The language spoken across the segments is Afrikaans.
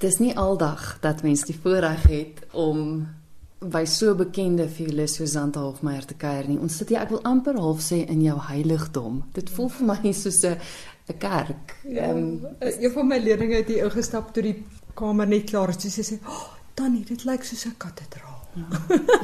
Dis nie aldag dat mens die voorreg het om by so bekende violis soos Zanta Hofmeyer te kuier nie. Ons sit hier, ek wil amper half sê in jou heiligdom. Dit voel vir my soos 'n 'n kerk. Ehm um, een van my leerlinge het hier ingestap toe die kamer net klaar is. Sy sê, "Oh, Tannie, dit lyk soos 'n kathedraal." Ja,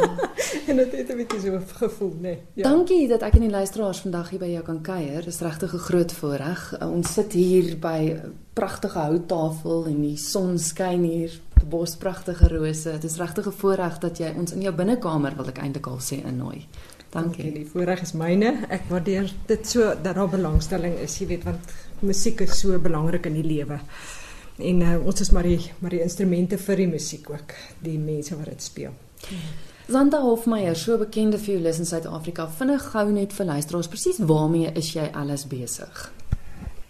en dit het 'n bietjie so gevoel, né? Nee. Ja. Dankie dat ek en die luisteraars vandag hier by jou kan kuier. Dis regtig 'n groot voorreg. Uh, ons sit hier by 'n pragtige houttafel en die son skyn hier, die bos pragtige rose. Dit is regtig 'n voorreg dat jy ons in jou binnekamer wil ek eintlik al sê innooi. Dankie. Dankie. Die voorreg is myne. Ek waardeer dit so dat daar belangstelling is, jy weet, want musiek is so belangrik in die lewe. En uh, ons is maar die maar die instrumente vir die musiek ook, die mense wat dit speel. Zanda Hofmeyer, so bekende violis in Suid-Afrika, vinnig gou net vir luisteraars, presies waarmee is jy alles besig?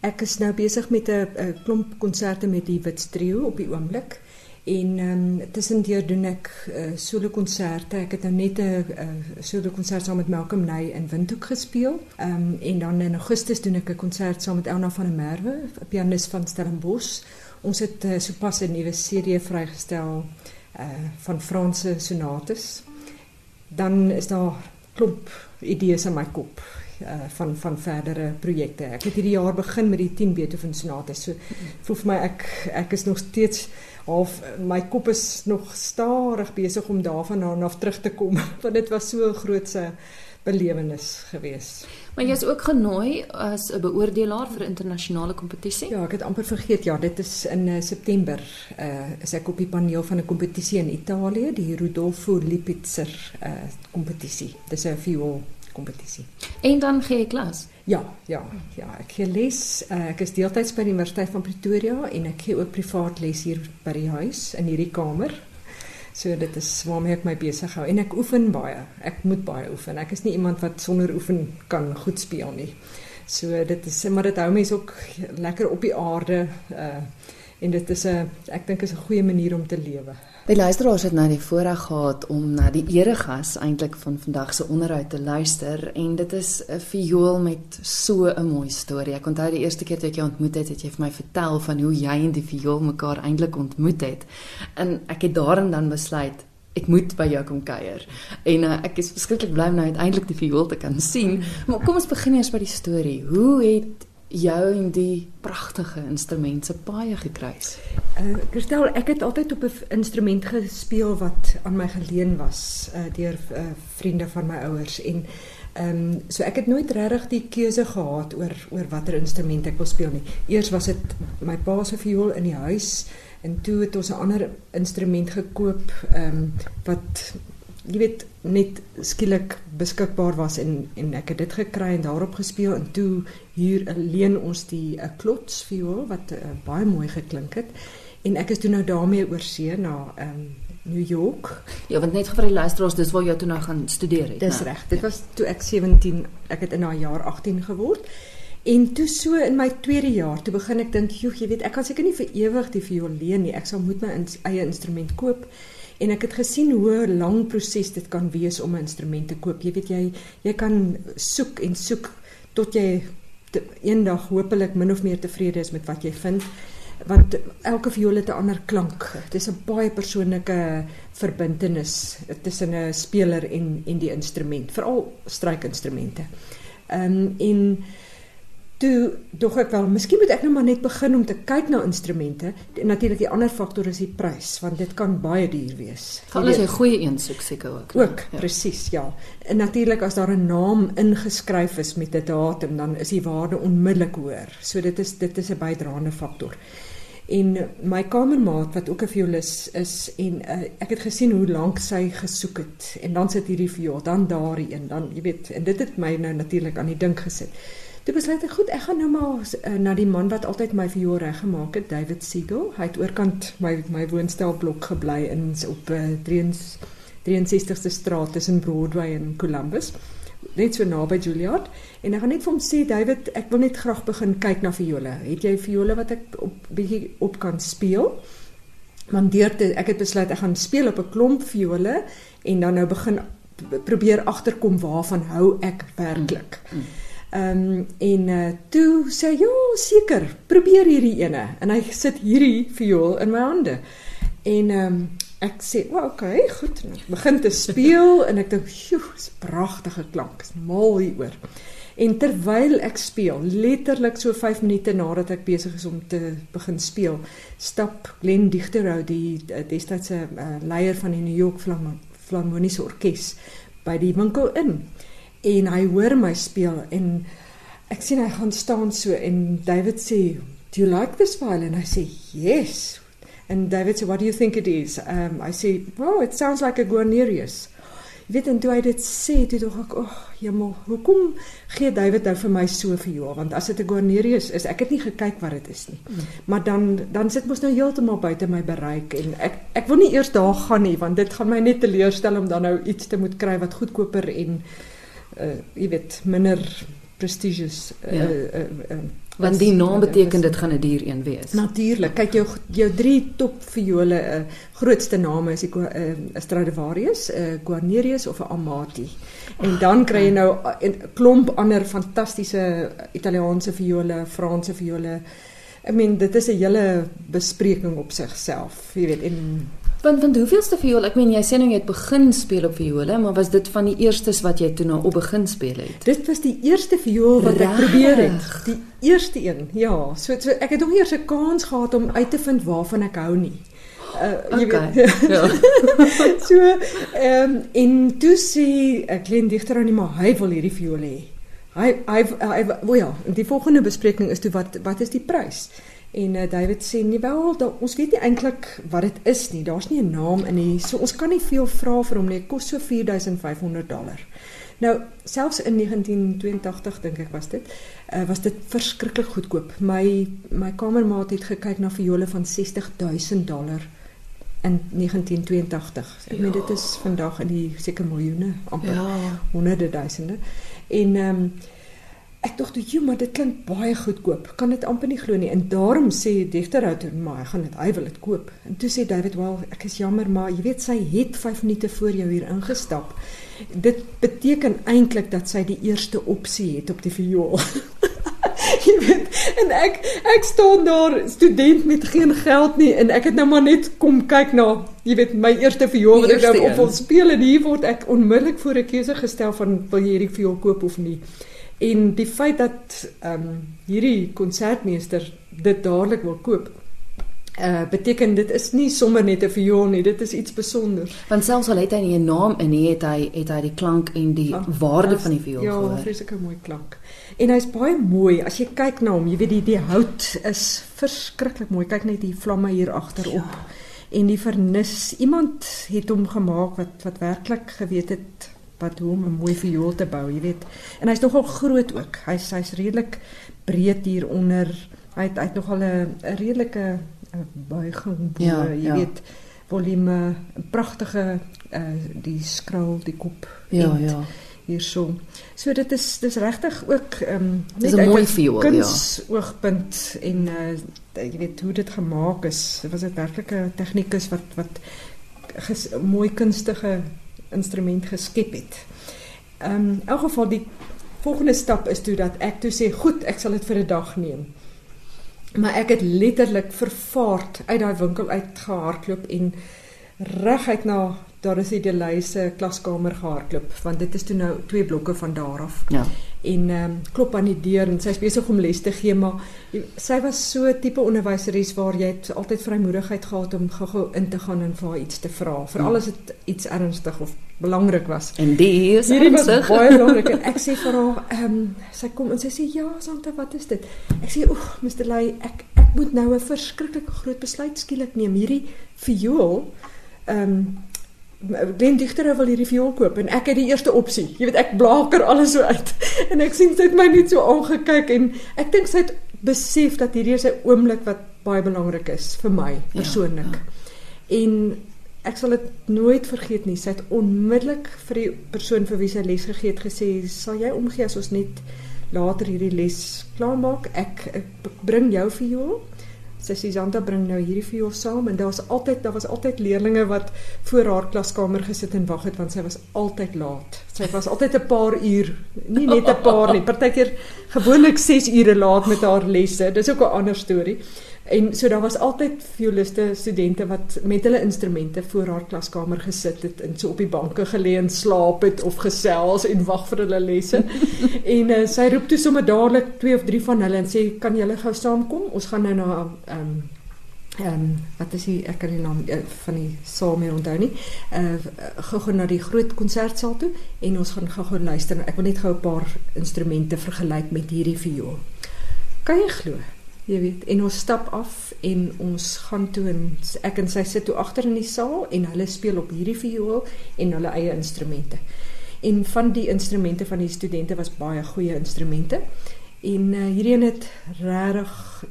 Ek is nou besig met 'n klomp konserte met die Wits Trio op die oomblik. En um, tussendeur doen ek uh, solo konserte. Ek het nou net 'n solo konsert saam met Malcolm Ney in Windhoek gespeel. Ehm um, en dan in Augustus doen ek 'n konsert saam met Elna van der Merwe, 'n pianis van Stellenbosch. Ons het uh, sopas 'n nuwe CD vrygestel uh van Franse sonates. Dan is daar klop idees in my kop uh van van verdere projekte. Ek het hierdie jaar begin met die 10 Beethoven sonates. So voel vir my ek ek is nog steeds half my kop is nog stadig besig om daarvan af terug te kom want dit was so 'n grootse belewenis geweest. Maar jy is ook genooi as 'n beoordelaar vir internasionale kompetisie? Ja, ek het amper vergeet. Ja, dit is in uh, September. Uh is ek op die paneel van 'n kompetisie in Italië, die Rudolfo Lipitzer uh kompetisie. Dis 'n viool kompetisie. En dan gee jy klas? Ja, ja, ja. Ek gee les. Uh, ek is deeltyds by die Universiteit van Pretoria en ek gee ook privaat les hier by die huis in hierdie kamer. So dit is waarmee ek my besig hou en ek oefen baie. Ek moet baie oefen. Ek is nie iemand wat sonder oefen kan goed speel nie. So dit is maar dit hou mense ook lekker op die aarde uh en dit is 'n ek dink is 'n goeie manier om te lewe. Die luisteraars het nou die voorreg gehad om na die eregas eintlik van vandag se onderhoud te luister en dit is 'n viool met so 'n mooi storie. Ek onthou die eerste keer toe ek jou ontmoet het, het jy vir my vertel van hoe jy en die viool mekaar eintlik ontmoet het. En ek het daarin dan besluit ek moet by jou kom kuier. En uh, ek is verskriklik bly om nou uiteindelik die viool te kan sien. Maar kom ons begin eers by die storie. Hoe het jou en die pragtige instrument se paie gekruis? Uh, Christel, ek het altyd op 'n instrument gespeel wat aan my geleen was uh, deur uh, vriende van my ouers en ehm um, so ek het nooit regtig die keuse gehad oor oor watter instrument ek wil speel nie. Eers was dit my pa se viool in die huis en toe het ons 'n ander instrument gekoop ehm um, wat jy weet net skielik beskikbaar was en en ek het dit gekry en daarop gespeel en toe hier leen ons die 'n klots viool wat uh, baie mooi geklink het en ek is toe nou daarmee oor see na um, New York. Ja, want net vir die luisteraars, dis waar jy toe nou gaan studeer het. Dis reg. Dit ja. was toe ek 17, ek het in daai jaar 18 geword. En toe so in my tweede jaar, toe begin ek dink, "Joe, jy weet, ek kan seker nie vir ewig die viool leen nie. Ek sal moet my in, eie instrument koop." En ek het gesien hoe lank proses dit kan wees om 'n instrument te koop. Jy weet jy jy kan soek en soek tot jy te, eendag hopelik min of meer tevrede is met wat jy vind want elke viool het 'n ander klank. Dit is 'n baie persoonlike verbintenis tussen 'n speler en en die instrument, veral strykinstrumente. Ehm um, en toe dog ek wel, miskien moet ek nou maar net begin om te kyk na instrumente. Natuurlik die ander faktor is die prys, want dit kan baie duur wees. Val as jy goeie een soek seker ook. Ook, ja. presies, ja. En natuurlik as daar 'n naam ingeskryf is met 'n datum, dan is die waarde onmiddellik hoër. So dit is dit is 'n bydraende faktor. En my kamermaat wat ook 'n violis is en uh, ek het gesien hoe lank sy gesoek het en dan sit hierdie viool, dan daardie een, dan jy weet, en dit het my nou natuurlik aan die dink gesit. Toe besluit ek goed, ek gaan nou maar uh, na die man wat altyd my viool reggemaak het, David Siegel. Hy het oorkant my my woonstelblok gebly in op uh, 63ste straat tussen Broadway en Columbus. Net so naby Juilliard en ek gaan net vir hom sê David, ek wil net graag begin kyk na viole. Het jy viole wat ek op bietjie op kan speel? Want deur te, ek het besluit ek gaan speel op 'n klomp viole en dan nou begin probeer agterkom waarvan hou ek werklik. Mm. mm. Ehm um, en uh, toe sê ja, seker, probeer hierdie ene. En hy sit hierdie viool in my hande. En ehm um, ek sê, "Wel, oh, okay, goed." Ek begin te speel en ek dink, "Sjoe, dis pragtige klank. Is mal hieroor." En terwyl ek speel, letterlik so 5 minute nadat ek besig is om te begin speel, stap Glenn Digterou, die destydse uh, leier van die New York Philharmoniese Orkees, by die winkel in. En hy hoor my speel en ek sien hy gaan staan so en David sê, "Do you like this violin?" Hy sê, "Yes." And David said, "What do you think it is?" Um I say, "Well, it sounds like a Guarnerius." Jy weet en toe hy dit sê, toe dink ek, "Ag, oh, jemmel, hoekom gee David nou vir my so vir jou? Want as dit 'n Guarnerius is, ek het nie gekyk wat dit is nie. Mm. Maar dan dan sit mos nou heeltemal buite my bereik en ek ek wil nie eers daar gaan nie, want dit gaan my net teleurstel om dan nou iets te moet kry wat goedkoper en uh jy weet, minder prestigious uh, ja. uh, uh, uh Want die naam beteken dit gaan 'n duur een wees. Natuurlik. Kyk jou jou drie top viole, uh, grootste name is die uh, Stradivarius, 'n uh, Guarnerius of 'n Amati. En dan kry jy nou 'n klomp ander fantastiese Italiaanse viole, Franse viole. I mean, dit is 'n hele bespreking op sigself, jy weet, en Want van hoeveelste viool? Ek meen jy sê nou jy het begin speel op viole, maar was dit van die eerstes wat jy toe nou op begin speel het? Dit was die eerste viool wat Rarig. ek probeer het. Die eerste een. Ja, so, so ek het nog eers 'n kans gehad om uit te vind waarvan ek hou nie. Uh, jy okay. weet. Ja. so ehm um, en toe sê 'n klein digter aan hom, hy wil hierdie viool hê. Hy hy hy wel ja, die volgende bespreking is toe wat wat is die prys? En uh, David sê nie wel, da, ons weet nie eintlik wat dit is nie. Daar's nie 'n naam in nie. So ons kan nie veel vra vir hom nie. Dit kos so 4500 dollar. Nou, selfs in 1982 dink ek was dit, uh, was dit verskriklik goedkoop. My my kamermaat het gekyk na viole van 60000 dollar in 1982. Ek ja. meen dit is vandag in die seker miljoene, amper ja. honderde duisende. En ehm um, Ek dink toe, "Jo, maar dit klink baie goedkoop. Kan dit amper nie glo nie." En daarom sê Digterhout, "Maar hy gaan dit, hy wil dit koop." En toe sê David, "Wel, ek is jammer, maar jy weet sy het 5 minute voor jou hier ingestap. Dit beteken eintlik dat sy die eerste opsie het op die viool." jy weet, en ek ek staan daar student met geen geld nie en ek het nou maar net kom kyk na, jy weet, my eerste viool wat ek nou op wil speel en hier word ek onmiddellik voor 'n keuse gestel van wil jy hierdie viool koop of nie. En die feit dat ehm um, hierdie konsertmeester dit dadelik wil koop, uh beteken dit is nie sommer net 'n viool nie, dit is iets spesiaals. Want selfs al het hy nie 'n naam in nie, het hy het hy die klank en die ah, waarde as, van die viool ja, gehoor. Ja, vreeslike mooi klank. En hy's baie mooi as jy kyk na hom, jy weet die die hout is verskriklik mooi. Kyk net die vlamme hier agterop. Ja. En die vernis, iemand het hom gemaak wat wat werklik geweet het wat hoe om 'n mooi viool te bou, jy weet. En hy's nogal groot ook. Hy's hy's redelik breed hier onder. Hy het hy't nogal 'n redelike buiging bo, ja, jy ja. weet. Volume, 'n pragtige uh die skraal, die kop. Ja, en, ja. Hierso. So dit is dis regtig ook ehm um, net 'n mooi viool, ja. oogpunt en uh jy weet hoe dit gemaak is. Dit was 'n werklike tegnikus wat wat ges, mooi kunstige instrument geskep het. Ehm um, in elk geval die volgende stap is toe dat ek toe sê goed, ek sal dit vir 'n dag neem. Maar ek het letterlik vervaard uit daai winkel uit gehardloop en reguit na daar is die Delyse klaskamer gehardloop want dit is toe nou twee blokke van daar af. Ja. En ehm um, klop aan die deur en sy's besig om les te gee maar sy was so tipe onderwyseres waar jy altyd vrymoedigheid gehad om gou-gou in te gaan en vir haar iets te vra veral ja. as dit iets ernstig of belangrik was. En die is ernstig. baie belangrik en ek sê vir haar ehm um, sy kom en sy sê ja Santa wat is dit? Ek sê oeg Mr Lay ek ek moet nou 'n verskriklike groot besluit skielik neem. Hierdie viool ehm um, Glen Digter wil hierdie viool koop en ek het die eerste opsie. Jy weet ek blaker alles so uit. En ek sien sy het my net so aangekyk en ek dink sy het besef dat hierdie is 'n oomblik wat baie belangrik is vir my ja, persoonlik. Ja, ja. En ek sal dit nooit vergeet nie. Sy het onmiddellik vir die persoon vir wie sy les gegee het gesê, "Sal jy omgee as ons net later hierdie les klaarmaak? Ek, ek bring jou viool." Sy Suzanta bring nou hierdie vir jou saam en daar's altyd daar was altyd leerdlinge wat voor haar klaskamer gesit en wag het want sy was altyd laat. Sy was altyd 'n paar uur, nie net 'n paar nie, partykeer gewoonlik 6 ure laat met haar lesse. Dis ook 'n ander storie. En so daar was altyd violiste studente wat met hulle instrumente voor haar klaskamer gesit het en so op die banke gelê en slaap het of gesels en wag vir hulle lesse. en uh, sy roep toe sommer dadelik twee of drie van hulle en sê kan julle gou saamkom? Ons gaan nou na ehm um, ehm um, wat is die ek kan die naam uh, van die saal meer onthou nie. Uh gou-gou na die groot konsertsaal toe en ons gaan gou-gou luister. Ek wil net gou 'n paar instrumente vergelyk met hierdie viool. Kan jy glo? Jy weet, en ons stap af en ons gaan toe en ek en sy sit toe agter in die saal en hulle speel op hierdie viool en hulle eie instrumente. En van die instrumente van die studente was baie goeie instrumente. En uh, hierdie een het regtig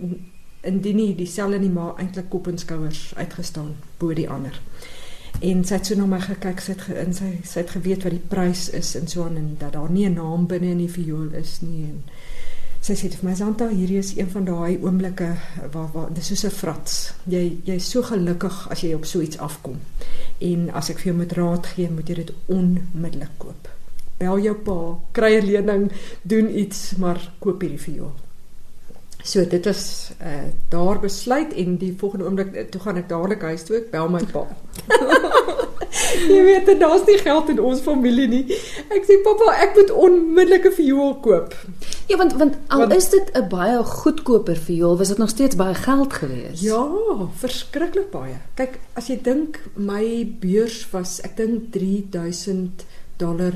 indien nie dieselfde nie maar eintlik kop en skouers uitgestaan bo die ander. En sy het so na my gekyk, sy het ge, in sy sy het geweet wat die prys is en so aan en dat daar nie 'n naam binne in die viool is nie en sy sê vir my Santa, hierdie is een van daai oomblikke waar waar dis soos 'n frats. Jy jy's so gelukkig as jy op so iets afkom. En as ek vir jou moet raad gee, moet jy dit onmiddellik koop. Bel jou pa, kry 'n lening, doen iets, maar koop hierdie viool. So dit is uh daar besluit en die volgende oomblik eh, toe gaan ek dadelik huis toe ek bel my pa. Jy weet daar's nie geld in ons familie nie. Ek sê pappa, ek moet onmiddellik 'n viool koop. Ja, want want al want, is dit 'n baie goedkoper viool, was dit nog steeds baie geld geweest. Ja, verskriklik baie. Kyk, as jy dink my beurs was ek dink 3000 dollar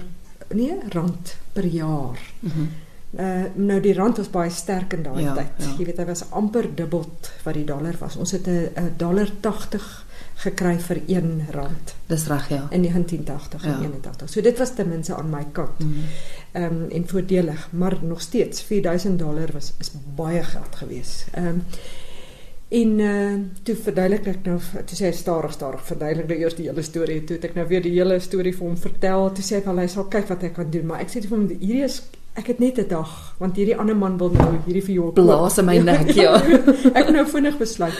nee, rand per jaar. Mm Uh, nou die rand was baie sterk in daai ja, tyd. Ja. Jy weet hy was amper dubbel wat die dollar was. Ons het 'n dollar 80 gekry vir 1 rand. Dis reg ja. In 1980 ja. en 81. So dit was ten minste aan my kant. Mhm. Ehm mm um, en voordelig, maar nog steeds 4000 dollar was is baie geld geweest. Ehm um, En uh toe verduidelik ek nou toe sê hy stadig stadig verduidelik nou eers die hele storie toe ek nou weer die hele storie vir hom vertel toe sê hy wel hy sal kyk wat ek kan doen maar ek sê vir hom hierdie is ek het net 'n dag want hierdie ander man wil nou hierdie vir jou blaas in my nek ja ek het nou vinnig besluit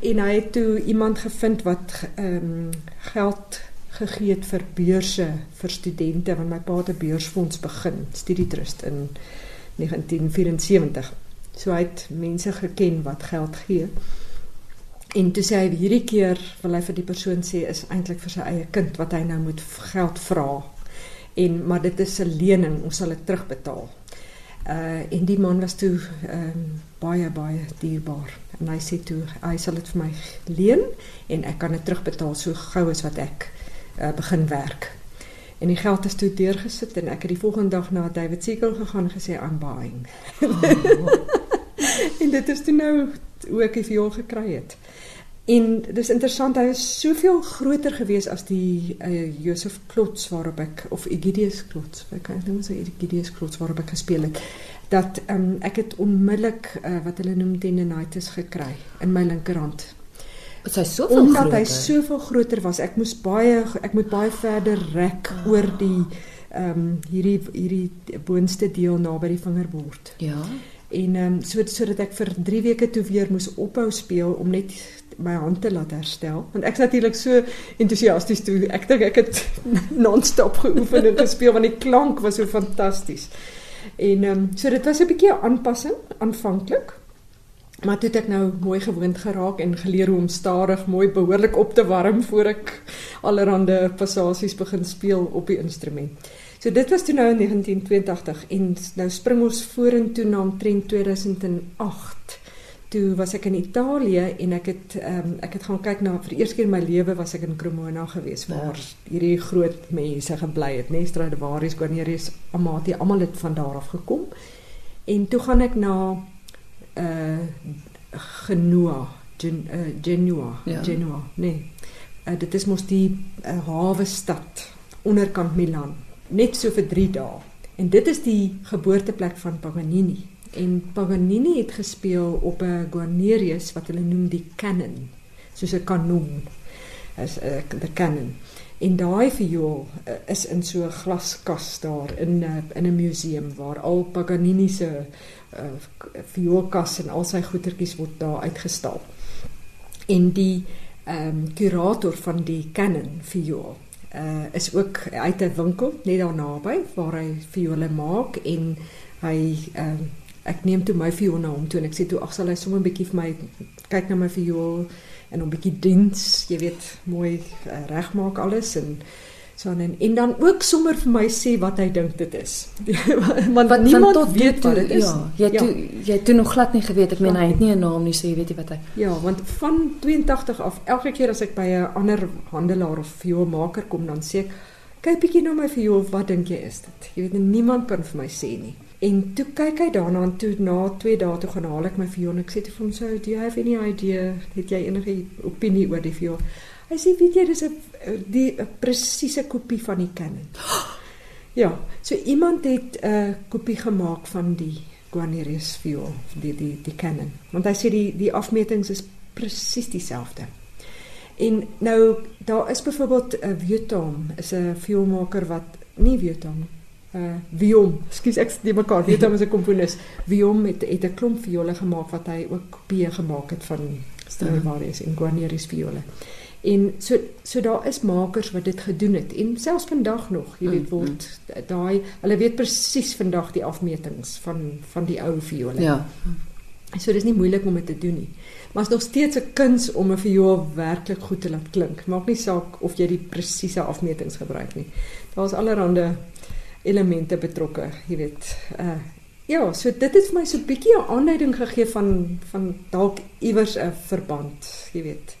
en hy het toe iemand gevind wat ehm um, geld gegee het vir beurse vir studente want my pa het 'n beursfonds begin studietrust in 1974 So hy het mense geken wat geld gee. En toe sê hy hierdie keer wil hy vir die persoon sê is eintlik vir sy eie kind wat hy nou moet geld vra. En maar dit is 'n lening, ons sal dit terugbetaal. Uh en die man was toe ehm um, baie baie dierbaar. En hy sê toe hy sal dit vir my leen en ek kan dit terugbetaal so gou as wat ek uh, begin werk. En die geld is toe deurgesit en ek het die volgende dag na David Segal gegaan en gesê I'm buying. Oh. en dit is toe nou hoe ek die viool gekry het. En dis interessant, hy was soveel groter gewees as die uh, Josef Klots waarop ek of Egidius Klots, ek kan nie sê Egidius Klots waarop ek gespeel het dat um, ek het onmiddellik uh, wat hulle noem tendinitis gekry in my linkerhand. Dit is soveel omdat groter. hy soveel groter was. Ek moes baie ek moet baie verder rek oh. oor die ehm um, hierdie hierdie boonste deel naby die vingerbord. Ja en ehm um, so sodat ek vir 3 weke toe weer moes ophou speel om net my hand te laat herstel want ek's natuurlik so entoesiasties toe ek dink ek het non-stop geoefen en gespeel want die klank was so fantasties en ehm um, so dit was 'n bietjie 'n aanpassing aanvanklik maar toe het ek nou mooi gewoond geraak en geleer hoe om stadig mooi behoorlik op te warm voor ek allerhande passasies begin speel op die instrument. So dit was toe nou in 1982 en nou spring ons vorentoe na omtrent 2008. Toe was ek in Italië en ek het um, ek het gaan kyk na vir eers keer in my lewe was ek in Cremona gewees ja. waar ja. hierdie groot mense gebly het, né, Stradivarius, Guarnerius, Amati, almal het van daar af gekom. En toe gaan ek na uh Genoa, Gen, uh, Genua, ja. Genua, nee. Uh, dit is mos die uh, hawe stad onderkant Milan net so vir 3 dae. En dit is die geboorteplek van Paganini. En Paganini het gespeel op 'n Guarnerius wat hulle noem die Canon, soos 'n kanon. As 'n uh, the Canon. En daai viool uh, is in so 'n glaskas daar in uh, in 'n museum waar al Paganini se uh, vioolkas en al sy goedertjies word daar uitgestal. En die ehm um, kurator van die Canon viool uh is ook uit 'n winkel net daar naby waar hy viole maak en hy ehm uh, ek neem toe my viool na hom toe en ek sê toe ag sal hy sommer 'n bietjie vir my kyk na my viool en 'n bietjie diens, jy weet, mooi uh, regmaak alles en so en en dan ook sommer vir my sê wat hy dink dit is. Want wat niemand tot weet wat dit is. Ja, jy ja. toe jy toe nog glad nie geweet. Ek meen hy het nie 'n naam nie, so jy weet jy wat hy. Ja, want van 82 af elke keer as ek by 'n ander handelaar of vioolmaker kom dan sê ek kyk bietjie na my viool, wat dink jy is dit? Jy weet niemand kan vir my sê nie. En toe kyk hy daarna en toe na 2 dae toe gaan haal ek my en ek sê te hom so, "Do you have any idea? Het jy enige opinie oor die viool?" Hy sê weet jy dis 'n die presiese kopie van die Canon. Ja, so iemand het 'n kopie gemaak van die Guarnerius viool, die die die Canon. Want hy sê die die afmetings is presies dieselfde. En nou daar is byvoorbeeld 'n Viotom, is 'n vioolmaker wat nie Viotom uh Viom, skus ek sê mekaar, Viotom is 'n komponis. Viom het het 'n klomp viole gemaak wat hy ook kopieë gemaak het van Stradivarius en Guarnerius viole. En so so daar is makers wat dit gedoen het en selfs vandag nog, jy weet mm, word mm. daai hulle weet presies vandag die afmetings van van die ou viole. Ja. So dis nie moeilik om dit te doen nie. Maar is nog steeds 'n kuns om 'n viool werklik goed te laat klink. Maak nie saak of jy die presiese afmetings gebruik nie. Daar's allerlei elemente betrokke, jy weet. Uh ja, so dit het vir my so 'n bietjie 'n aanleiding gegee van van dalk iewers 'n verband, jy weet.